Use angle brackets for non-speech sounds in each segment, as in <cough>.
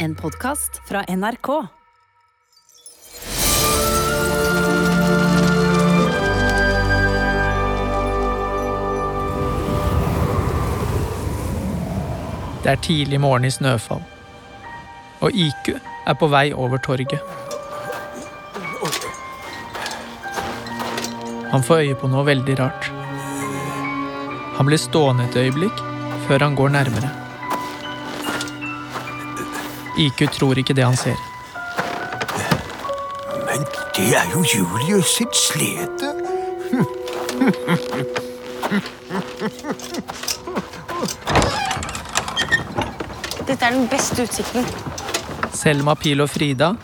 En podkast fra NRK. Det er tidlig morgen i snøfall. Og IQ er på vei over torget. Han får øye på noe veldig rart. Han blir stående et øyeblikk før han går nærmere. IQ tror ikke det han ser. Men det er jo Julius sitt slede. Dette er den beste utsikten. Selma, Pil og Frida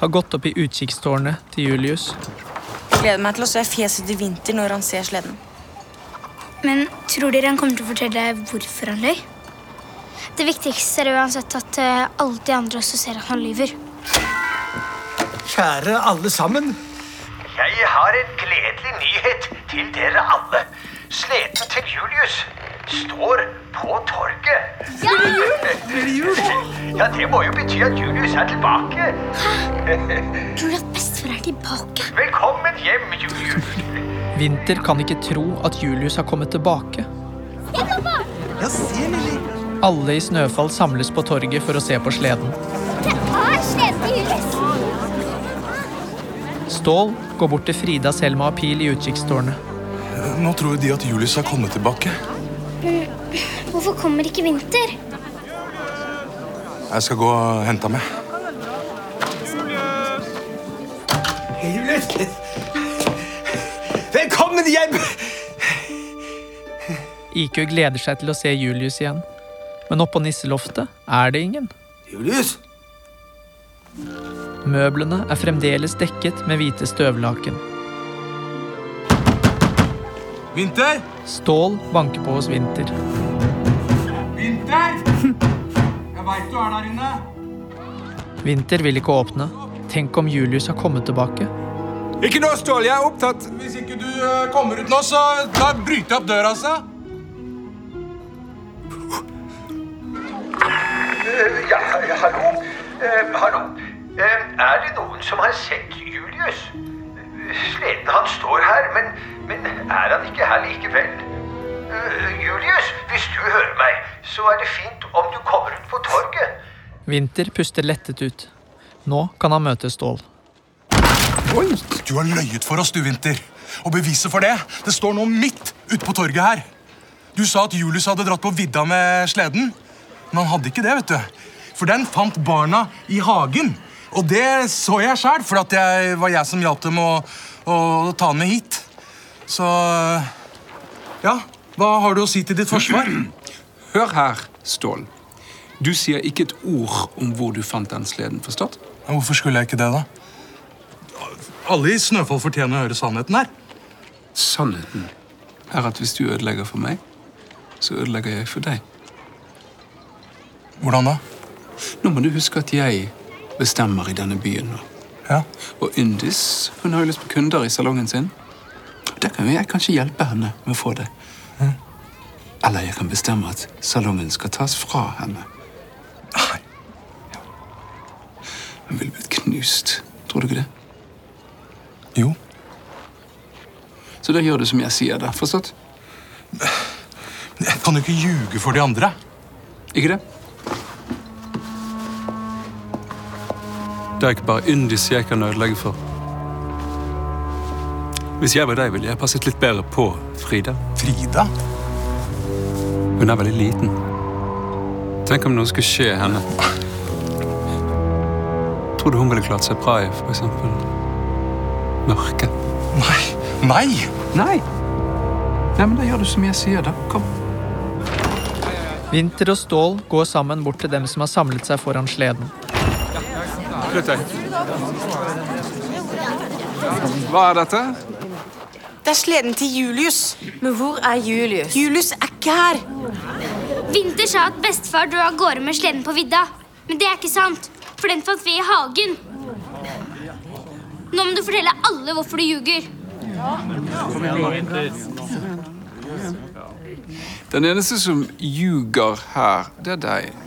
har gått opp i utkikkstårnet til Julius. Jeg gleder meg til å se fjeset til Vinter når han ser sleden. Men tror dere han kommer til å fortelle hvorfor han løy? Det viktigste er uansett at eh, alle de andre også ser at han lyver. Kjære alle sammen. Jeg har en gledelig nyhet til dere alle. Sleden til Julius står på torget. Ja, det må jo bety at Julius er tilbake. Tror du at bestefar er tilbake? Velkommen hjem, Julius. Vinter kan ikke tro at Julius har kommet tilbake. Alle i Snøfall samles på torget for å se på sleden. Er sleden Julius? Stål går bort til Frida, Selma og Pil i utkikkstårnet. Nå tror de at Julius har kommet tilbake. Hvorfor kommer ikke Vinter? Jeg skal gå og hente ham. Julius. Velkommen hjem. IQ gleder seg til å se Julius igjen. Men oppå nisseloftet er det ingen. Julius. Møblene er fremdeles dekket med hvite støvlaken. Vinter! Stål banker på hos Vinter. Vinter! Jeg veit du er der inne. Vinter vil ikke åpne. Tenk om Julius har kommet tilbake. Ikke nå, Stål. Jeg er opptatt. Hvis ikke du eh, kommer ut nå, så da bryter jeg opp døra, altså. Ja, hallo. Eh, hallo. Eh, er det noen som har sett Julius? Eh, Sleden hans står her, men, men er han ikke her likevel? Eh, Julius, hvis du hører meg, så er det fint om du kommer ut på torget. Vinter puster lettet ut. Nå kan han møte Stål. Oi! Du har løyet for oss, du, Vinter. Og beviset for det det står nå midt ute på torget her. Du sa at Julius hadde dratt på vidda med sleden, men han hadde ikke det. vet du. For den fant barna i hagen. Og det så jeg sjæl, for det var jeg som hjalp dem å, å ta den med hit. Så Ja, hva har du å si til ditt forsvar? <clears throat> Hør her, Stål. Du sier ikke et ord om hvor du fant den sleden, forstått? Ja, Hvorfor skulle jeg ikke det, da? Alle i Snøfall fortjener å høre sannheten her. Sannheten er at hvis du ødelegger for meg, så ødelegger jeg for deg. Hvordan da? Nå må du huske at jeg bestemmer i denne byen nå. Ja, Og Yndis hun har jo lyst på kunder i salongen sin. Da kan jeg kanskje hjelpe henne med å få det. Eller jeg kan bestemme at salongen skal tas fra henne. Nei. Hun ville blitt knust. Tror du ikke det? Jo. Så da gjør du som jeg sier, da. Forstått? Jeg kan jo ikke ljuge for de andre. Ikke det? Det er ikke bare Yndis jeg kan ødelegge for. Hvis jeg var deg, ville jeg passet litt bedre på Frida. Frida? Hun er veldig liten. Tenk om noe skulle skje henne. Tror du hun ville klart seg bra i eksempel mørket? Nei. Nei! Nei. Nei, men da gjør du som jeg sier, da. Kom. Vinter og Stål går sammen bort til dem som har samlet seg foran sleden. Flytt deg. Hva er dette? Det er sleden til Julius. Men hvor er Julius? Julius er ikke her. Vinter sa at bestefar dro av gårde med sleden på vidda. Men det er ikke sant, for den fant vi i hagen. Nå må du fortelle alle hvorfor du ljuger. Den eneste som ljuger her, det er deg.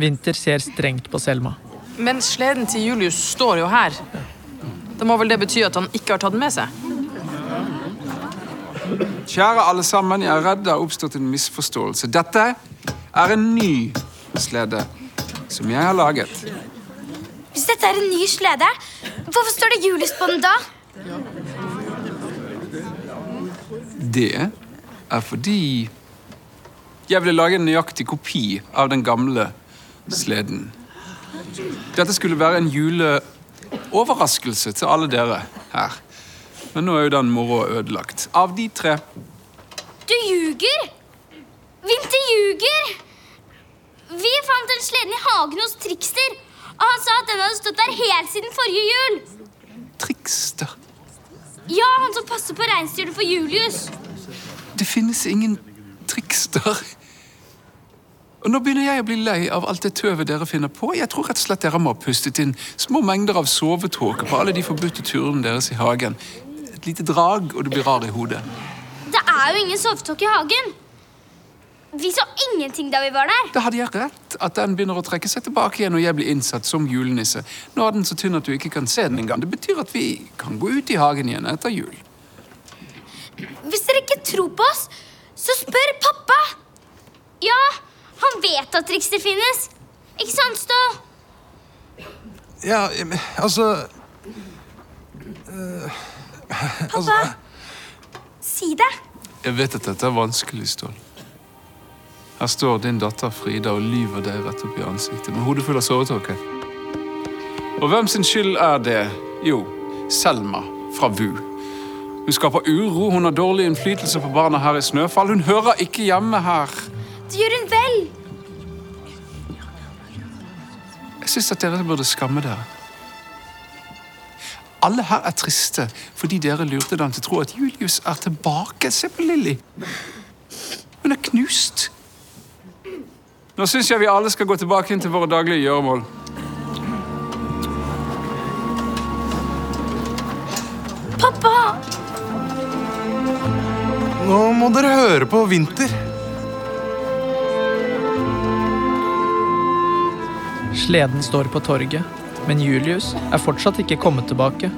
Vinter ser strengt på Selma. Men sleden til Julius står jo her. Da må vel det bety at han ikke har tatt den med seg? Kjære alle sammen, jeg er redd det har oppstått en misforståelse. Dette er en ny slede som jeg har laget. Hvis dette er en ny slede, hvorfor står det Julius på den da? Det er fordi jeg ville lage en nøyaktig kopi av den gamle sleden. Dette skulle være en juleoverraskelse til alle dere her. Men nå er jo den moroa ødelagt. Av de tre Du ljuger! Vinter ljuger! Vi fant den sleden i hagen hos Trikster, og han sa at den hadde stått der helt siden forrige jul. Trikster. Ja, han som passer på reinsdyret for Julius. Det finnes ingen trikster. Og Nå begynner jeg å bli lei av alt det tøvet dere finner på. Jeg tror rett og slett dere må ha pustet inn små mengder av sovetåke på alle de forbudte turene deres i hagen. Et lite drag, og du blir rar i hodet. Det er jo ingen sovetåke i hagen. Vi så ingenting da vi var der. Da hadde jeg rett at den begynner å trekke seg tilbake igjen når jeg blir innsatt som julenisse. Nå er den så tynn at du ikke kan se den engang. Det betyr at vi kan gå ut i hagen igjen etter jul. Hvis dere ikke tror på oss, så spør pappa. Ja, han vet at trikset finnes. Ikke sant, Stå? Ja, altså altså Pappa! altså, Si det. Jeg vet at dette er vanskelig, Stål. Her står din datter Frida og lyver deg rett opp i ansiktet med hodet full av sovetåke. Og hvem sin skyld er det? Jo, Selma fra VU. Hun skaper uro, hun har dårlig innflytelse på barna her i Snøfall. Hun hører ikke hjemme her. Gjør hun vel. Jeg syns at dere burde skamme dere. Alle her er triste fordi dere lurte dem til å tro at Julius er tilbake. Se på Lilly. Hun er knust. Nå syns jeg vi alle skal gå tilbake inn til våre daglige gjøremål. Pappa! nå må dere høre på Vinter. Sleden står på torget, men Julius er fortsatt ikke kommet tilbake.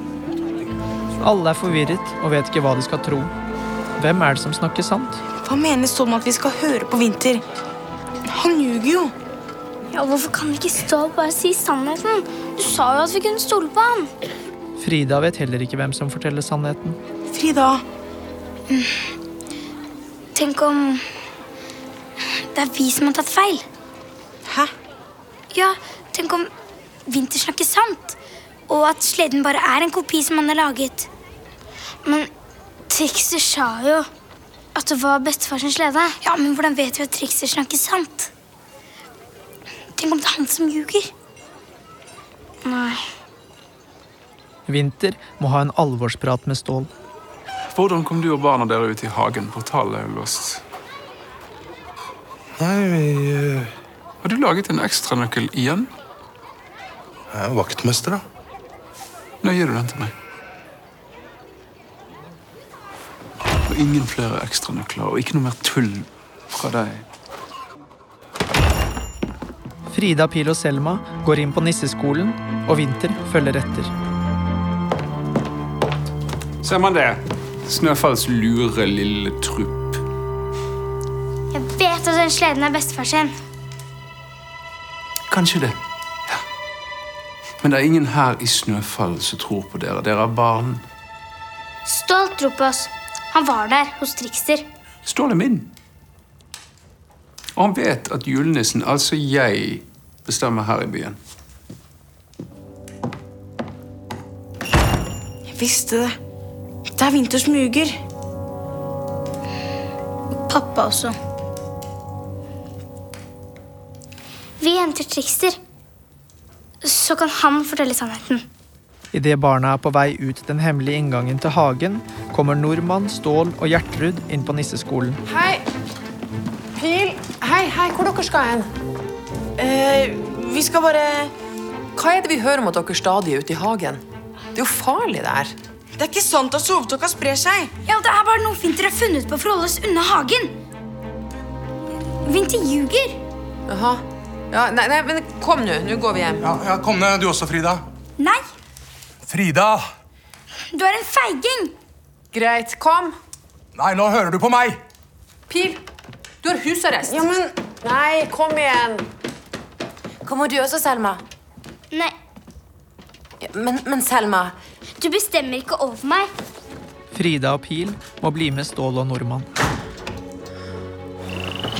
Alle er forvirret og vet ikke hva de skal tro. Hvem er det som snakker sant? Hva mener Stål med at vi skal høre på Vinter? Han ljuger jo. Ja, Hvorfor kan ikke Stål bare si sannheten? Du sa jo at vi kunne stole på han. Frida vet heller ikke hvem som forteller sannheten. Frida, Tenk om det er vi som har tatt feil. Hæ? Ja, tenk om Vinter snakker sant, og at sleden bare er en kopi som han har laget. Men Trixer sa jo at det var bestefars slede. Ja, Men hvordan vet vi at Trixer snakker sant? Tenk om det er han som ljuger? Nei. Vinter må ha en alvorsprat med Stål. Hvordan kom du og barna dere ut i hagen? Portalen er jo låst. Nei, vi eh, Har du laget en ekstranøkkel igjen? jeg er vaktmester, da. Nå gir du den til meg. Og ingen flere ekstranøkler, og ikke noe mer tull fra deg. Frida, Pil og Selma går inn på nisseskolen, og Vinter følger etter. Ser man det? Snøfalls lure lille trupp. Jeg vet at den sleden er bestefar sin. Kanskje det. Ja. Men det er ingen her i Snøfall som tror på dere. Dere er barn. Stolt tror på oss. Han var der hos Trikster. Stål er min. Og han vet at julenissen, altså jeg, bestemmer her i byen. jeg visste det. Det er Vinter smuger. Pappa også. Vi henter Trikster. Så kan han fortelle sannheten. Idet barna er på vei ut den hemmelige inngangen til hagen, kommer Nordmann, Stål og Gjertrud inn på nisseskolen. Hei. Pil. Hei, hei, hvor dere skal hen? Eh, vi skal bare Hva er det vi hører om at dere stadig er ute i hagen? Det er jo farlig der. Det er ikke sant at sovetåka sprer seg. Ja, Det er bare noe fint dere har funnet på for å holde oss unna hagen. Vinter ljuger. Jaha. Ja, nei, nei, men kom nå. Nå går vi hjem. Ja, ja, Kom ned, du også, Frida. Nei, Frida! du er en feiging! Greit, kom. Nei, nå hører du på meg! Pil, du har husarrest. Ja, men Nei, kom igjen. Kommer du også, Selma? Nei, Men, men Selma du bestemmer ikke over meg. Frida og Pil må bli med Stål og Nordmann.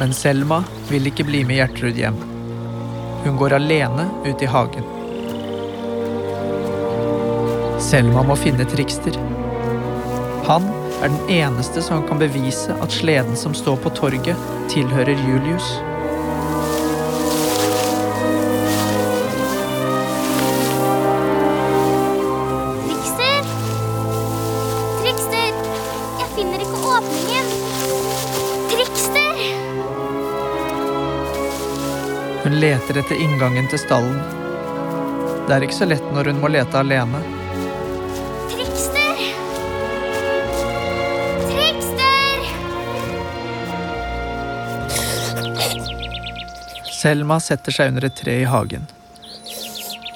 Men Selma vil ikke bli med Gjertrud hjem. Hun går alene ut i hagen. Selma må finne Trikster. Han er den eneste som kan bevise at sleden som står på torget, tilhører Julius. Leter etter inngangen til stallen. Det er ikke så lett når hun må lete alene. Trikster! Trikster! Selma setter seg under et tre i hagen.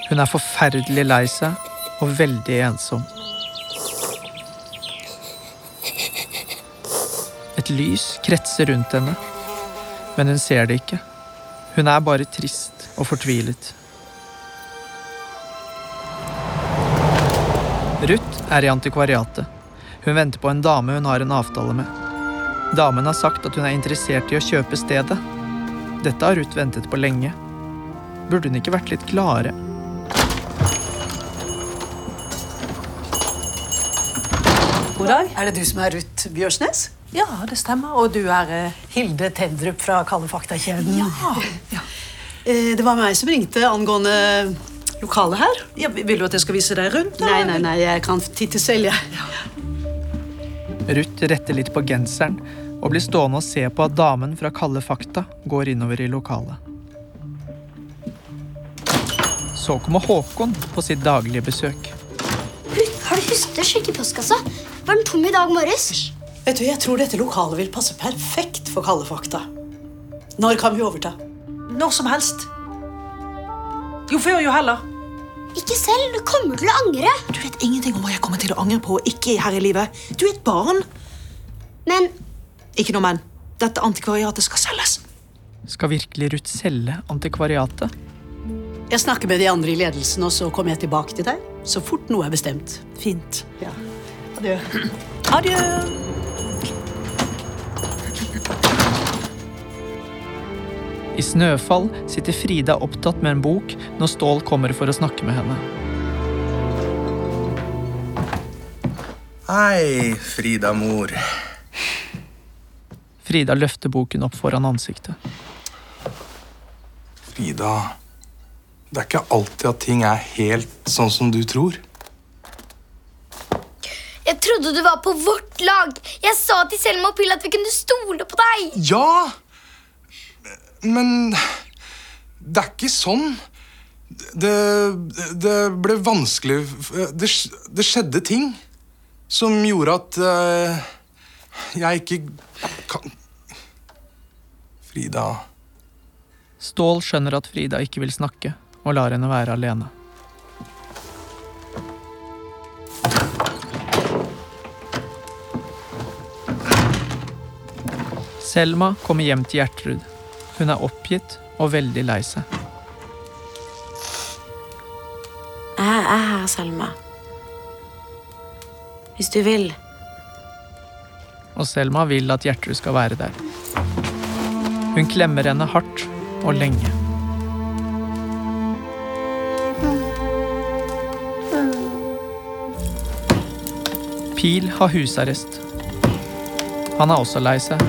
Hun er forferdelig lei seg og veldig ensom. Et lys kretser rundt henne, men hun ser det ikke. Hun er bare trist og fortvilet. Ruth er i antikvariatet. Hun venter på en dame hun har en avtale med. Damen har sagt at hun er interessert i å kjøpe stedet. Dette har Ruth ventet på lenge. Burde hun ikke vært litt gladere? God dag. Er det du som er Ruth Bjørsnes? Ja, det stemmer. Og du er eh, Hilde Tendrup fra Kalde fakta-kjeden. Ja. ja. Det var meg som ringte angående lokalet her. Ja, vil du at jeg skal vise deg rundt? Nei, nei, nei, jeg kan titte selv, jeg. Ruth retter litt på genseren og blir stående og se på at damen fra Kalde fakta går innover i lokalet. Så kommer Håkon på sitt daglige besøk. Har du husket å sjekke postkassa? Var den tom i dag morges? Vet du, Jeg tror dette lokalet vil passe perfekt for Kalde fakta. Når kan vi overta? Når som helst. Jo før, jo heller. Ikke selv. Du kommer til å angre. Du vet ingenting om hva jeg kommer til å angre på og ikke her i livet. Du er et barn. Men Ikke noe men. Dette antikvariatet skal selges. Skal virkelig Ruth selge antikvariatet? Jeg snakker med de andre i ledelsen, og så kommer jeg tilbake til deg så fort noe er bestemt. Fint. Ja. Adjø. Adjø. I Snøfall sitter Frida opptatt med en bok når Stål kommer for å snakke med henne. Hei, Frida mor. Frida løfter boken opp foran ansiktet. Frida, det er ikke alltid at ting er helt sånn som du tror. jeg trodde du var på vårt lag. Jeg sa til Selma og Pill at vi kunne stole på deg. Ja! Men det er ikke sånn. Det, det ble vanskelig det, det skjedde ting som gjorde at uh, jeg ikke kan Frida Stål skjønner at Frida ikke vil snakke, og lar henne være alene. Selma kommer hjem til Gjertrud. Hun er oppgitt og veldig lei seg. Jeg er her, Selma. Hvis du vil. Og Selma vil at Gjertrud skal være der. Hun klemmer henne hardt og lenge. Pil har husarrest. Han er også lei seg,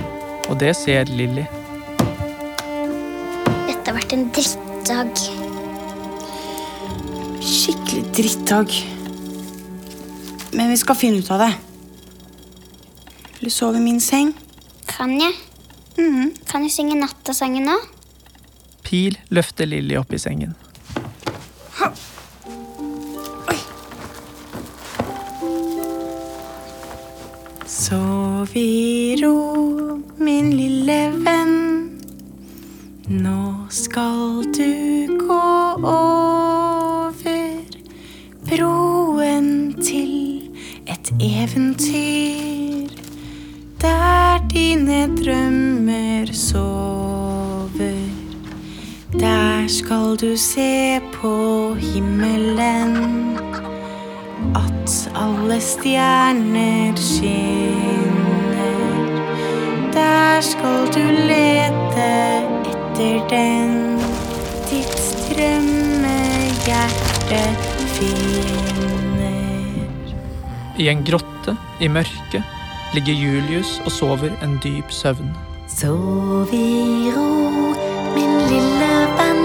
og det ser Lilly. Drittdag. Skikkelig drittdag. Men vi skal finne ut av det. Vil du sove i min seng? Kan jeg? Kan jeg synge nattasangen nå? Pil løfter Lilly opp i sengen. eventyr der dine drømmer sover. Der skal du se på himmelen at alle stjerner skinner. Der skal du lete etter den ditt drømmehjerte finner. I en grotte i mørket ligger Julius og sover en dyp søvn. Sov i ro, min lille venn.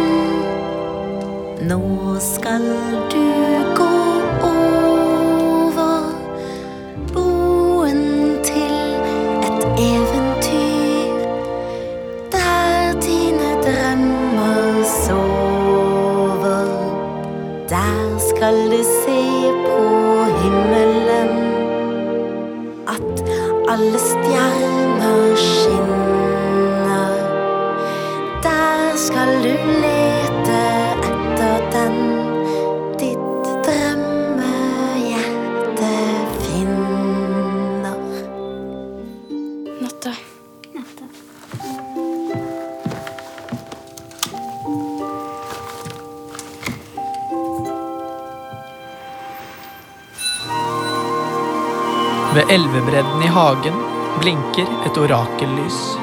Nå skal du gå over broen til et eventyr der dine drømmer sover. Der skal du se skal du lete etter den ditt drømmehjerte finner. Natta. Ved elvebredden i hagen blinker et orakellys.